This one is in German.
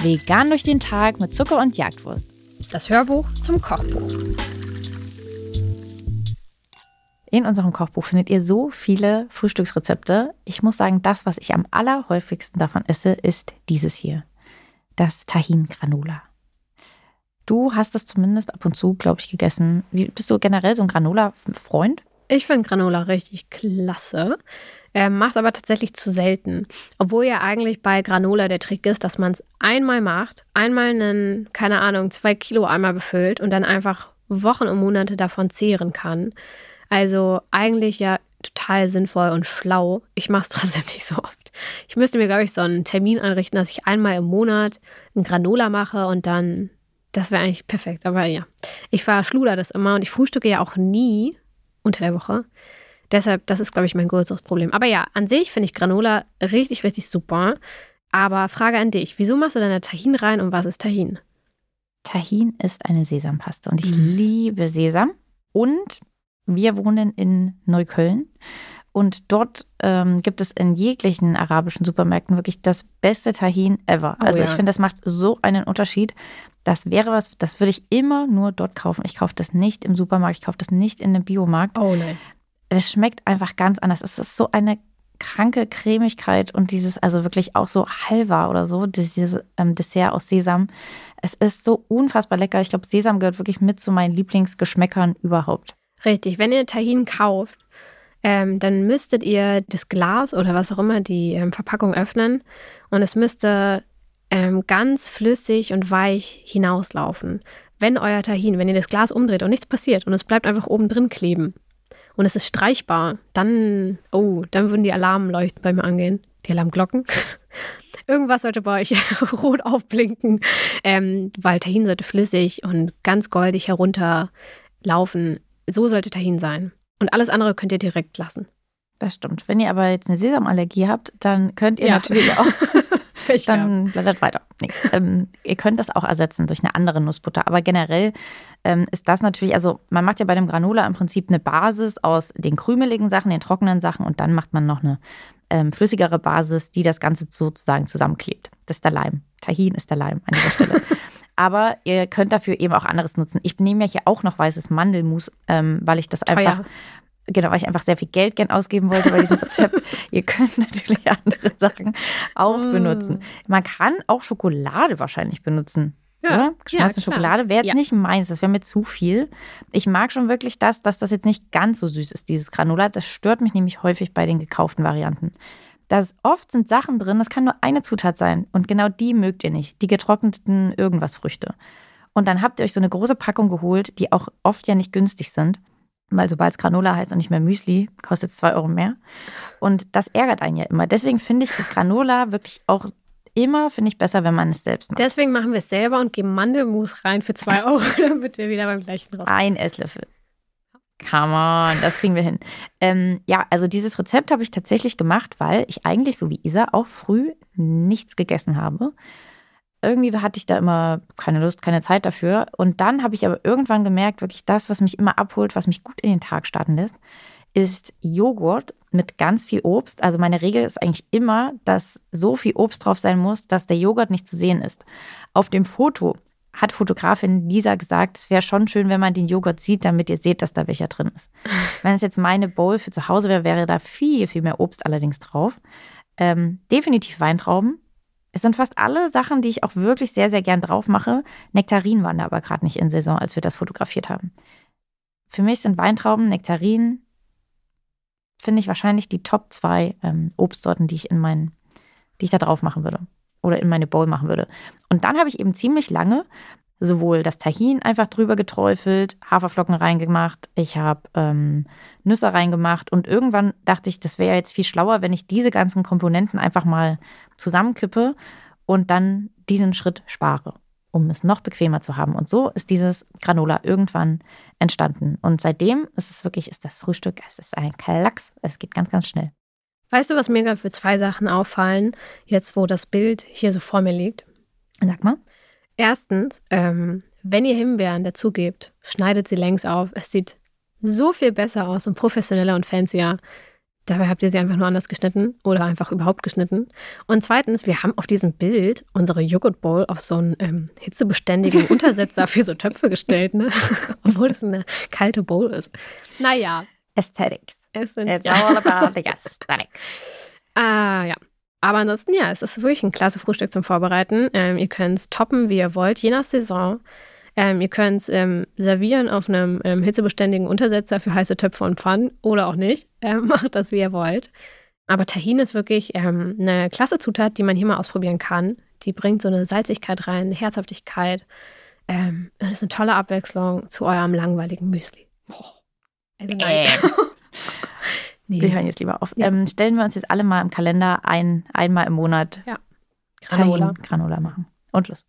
Vegan durch den Tag mit Zucker und Jagdwurst. Das Hörbuch zum Kochbuch. In unserem Kochbuch findet ihr so viele Frühstücksrezepte. Ich muss sagen, das, was ich am allerhäufigsten davon esse, ist dieses hier. Das Tahin Granola. Du hast das zumindest ab und zu, glaube ich, gegessen. Wie, bist du generell so ein Granola-Freund? Ich finde Granola richtig klasse. Ähm, Mache es aber tatsächlich zu selten. Obwohl ja eigentlich bei Granola der Trick ist, dass man es einmal macht, einmal einen, keine Ahnung, zwei Kilo Eimer befüllt und dann einfach Wochen und Monate davon zehren kann. Also eigentlich ja total sinnvoll und schlau. Ich mache es trotzdem nicht so oft. Ich müsste mir, glaube ich, so einen Termin einrichten, dass ich einmal im Monat ein Granola mache und dann, das wäre eigentlich perfekt. Aber ja, ich verschluder das immer und ich frühstücke ja auch nie unter der Woche. Deshalb, das ist, glaube ich, mein größeres Problem. Aber ja, an sich finde ich Granola richtig, richtig super. Aber Frage an dich: Wieso machst du deine Tahin rein und was ist Tahin? Tahin ist eine Sesampaste und ich mhm. liebe Sesam. Und wir wohnen in Neukölln. Und dort ähm, gibt es in jeglichen arabischen Supermärkten wirklich das beste Tahin ever. Oh, also ich finde, das macht so einen Unterschied. Das wäre was, das würde ich immer nur dort kaufen. Ich kaufe das nicht im Supermarkt, ich kaufe das nicht in einem Biomarkt. Oh nein. Es schmeckt einfach ganz anders. Es ist so eine kranke Cremigkeit und dieses, also wirklich auch so Halva oder so, dieses ähm, Dessert aus Sesam. Es ist so unfassbar lecker. Ich glaube, Sesam gehört wirklich mit zu meinen Lieblingsgeschmäckern überhaupt. Richtig, wenn ihr Tahin kauft, ähm, dann müsstet ihr das Glas oder was auch immer, die ähm, Verpackung öffnen und es müsste ähm, ganz flüssig und weich hinauslaufen. Wenn euer Tahin, wenn ihr das Glas umdreht und nichts passiert und es bleibt einfach oben drin kleben und es ist streichbar, dann, oh, dann würden die Alarmleuchten bei mir angehen. Die Alarmglocken. Irgendwas sollte bei euch rot aufblinken, ähm, weil Tahin sollte flüssig und ganz goldig herunterlaufen. So sollte Tahin sein. Und alles andere könnt ihr direkt lassen. Das stimmt. Wenn ihr aber jetzt eine Sesamallergie habt, dann könnt ihr ja. natürlich auch. Dann blättert weiter. Nee. Ähm, ihr könnt das auch ersetzen durch eine andere Nussbutter. Aber generell ähm, ist das natürlich, also man macht ja bei dem Granola im Prinzip eine Basis aus den krümeligen Sachen, den trockenen Sachen und dann macht man noch eine ähm, flüssigere Basis, die das Ganze sozusagen zusammenklebt. Das ist der Leim. Tahin ist der Leim an dieser Stelle. Aber ihr könnt dafür eben auch anderes nutzen. Ich nehme ja hier auch noch weißes Mandelmus, ähm, weil ich das Teuer. einfach genau, weil ich einfach sehr viel Geld gern ausgeben wollte bei diesem Rezept. Ihr könnt natürlich andere Sachen auch mm. benutzen. Man kann auch Schokolade wahrscheinlich benutzen. Ja, oder? Geschmolzene ja, Schokolade wäre jetzt ja. nicht meins, das wäre mir zu viel. Ich mag schon wirklich das, dass das jetzt nicht ganz so süß ist, dieses Granulat. Das stört mich nämlich häufig bei den gekauften Varianten. Das oft sind Sachen drin, das kann nur eine Zutat sein und genau die mögt ihr nicht, die getrockneten irgendwas Früchte. Und dann habt ihr euch so eine große Packung geholt, die auch oft ja nicht günstig sind, weil sobald es Granola heißt und nicht mehr Müsli, kostet es zwei Euro mehr. Und das ärgert einen ja immer. Deswegen finde ich das Granola wirklich auch immer, finde ich, besser, wenn man es selbst macht. Deswegen machen wir es selber und geben Mandelmus rein für zwei Euro, damit wir wieder beim gleichen raus. Ein Esslöffel. Come on, das kriegen wir hin. Ähm, ja, also dieses Rezept habe ich tatsächlich gemacht, weil ich eigentlich, so wie Isa, auch früh nichts gegessen habe. Irgendwie hatte ich da immer keine Lust, keine Zeit dafür. Und dann habe ich aber irgendwann gemerkt, wirklich das, was mich immer abholt, was mich gut in den Tag starten lässt, ist Joghurt mit ganz viel Obst. Also meine Regel ist eigentlich immer, dass so viel Obst drauf sein muss, dass der Joghurt nicht zu sehen ist. Auf dem Foto hat Fotografin Lisa gesagt, es wäre schon schön, wenn man den Joghurt sieht, damit ihr seht, dass da welcher drin ist. Wenn es jetzt meine Bowl für zu Hause wäre, wäre da viel, viel mehr Obst allerdings drauf. Ähm, definitiv Weintrauben. Es sind fast alle Sachen, die ich auch wirklich sehr, sehr gern drauf mache. Nektarinen waren da aber gerade nicht in Saison, als wir das fotografiert haben. Für mich sind Weintrauben, Nektarinen, finde ich wahrscheinlich die Top zwei ähm, Obstsorten, die ich in meinen, die ich da drauf machen würde oder in meine Bowl machen würde. Und dann habe ich eben ziemlich lange sowohl das Tahin einfach drüber geträufelt, Haferflocken reingemacht, ich habe ähm, Nüsse reingemacht und irgendwann dachte ich, das wäre jetzt viel schlauer, wenn ich diese ganzen Komponenten einfach mal zusammenkippe und dann diesen Schritt spare, um es noch bequemer zu haben. Und so ist dieses Granola irgendwann entstanden. Und seitdem ist es wirklich, ist das Frühstück, es ist ein Klacks, es geht ganz, ganz schnell. Weißt du, was mir gerade für zwei Sachen auffallen, jetzt wo das Bild hier so vor mir liegt? Sag mal. Erstens, ähm, wenn ihr Himbeeren dazugebt, schneidet sie längs auf. Es sieht so viel besser aus und professioneller und fancier. Dabei habt ihr sie einfach nur anders geschnitten oder einfach überhaupt geschnitten. Und zweitens, wir haben auf diesem Bild unsere Joghurt Bowl auf so einen ähm, hitzebeständigen Untersetzer für so Töpfe gestellt, ne? obwohl es eine kalte Bowl ist. Naja. Aesthetics. Es sind, It's ja. all about the aesthetics. Ah, ja. Aber ansonsten, ja, es ist wirklich ein klasse Frühstück zum Vorbereiten. Ähm, ihr könnt es toppen, wie ihr wollt, je nach Saison. Ähm, ihr könnt es ähm, servieren auf einem ähm, hitzebeständigen Untersetzer für heiße Töpfe und Pfannen oder auch nicht. Ähm, macht das, wie ihr wollt. Aber Tahin ist wirklich ähm, eine klasse Zutat, die man hier mal ausprobieren kann. Die bringt so eine Salzigkeit rein, eine Herzhaftigkeit. Und ist eine tolle Abwechslung zu eurem langweiligen Müsli. Also nein. Ähm. nee. Wir hören jetzt lieber auf. Ja. Ähm, stellen wir uns jetzt alle mal im Kalender ein, einmal im Monat Granola. Tahin Granola machen. Und los.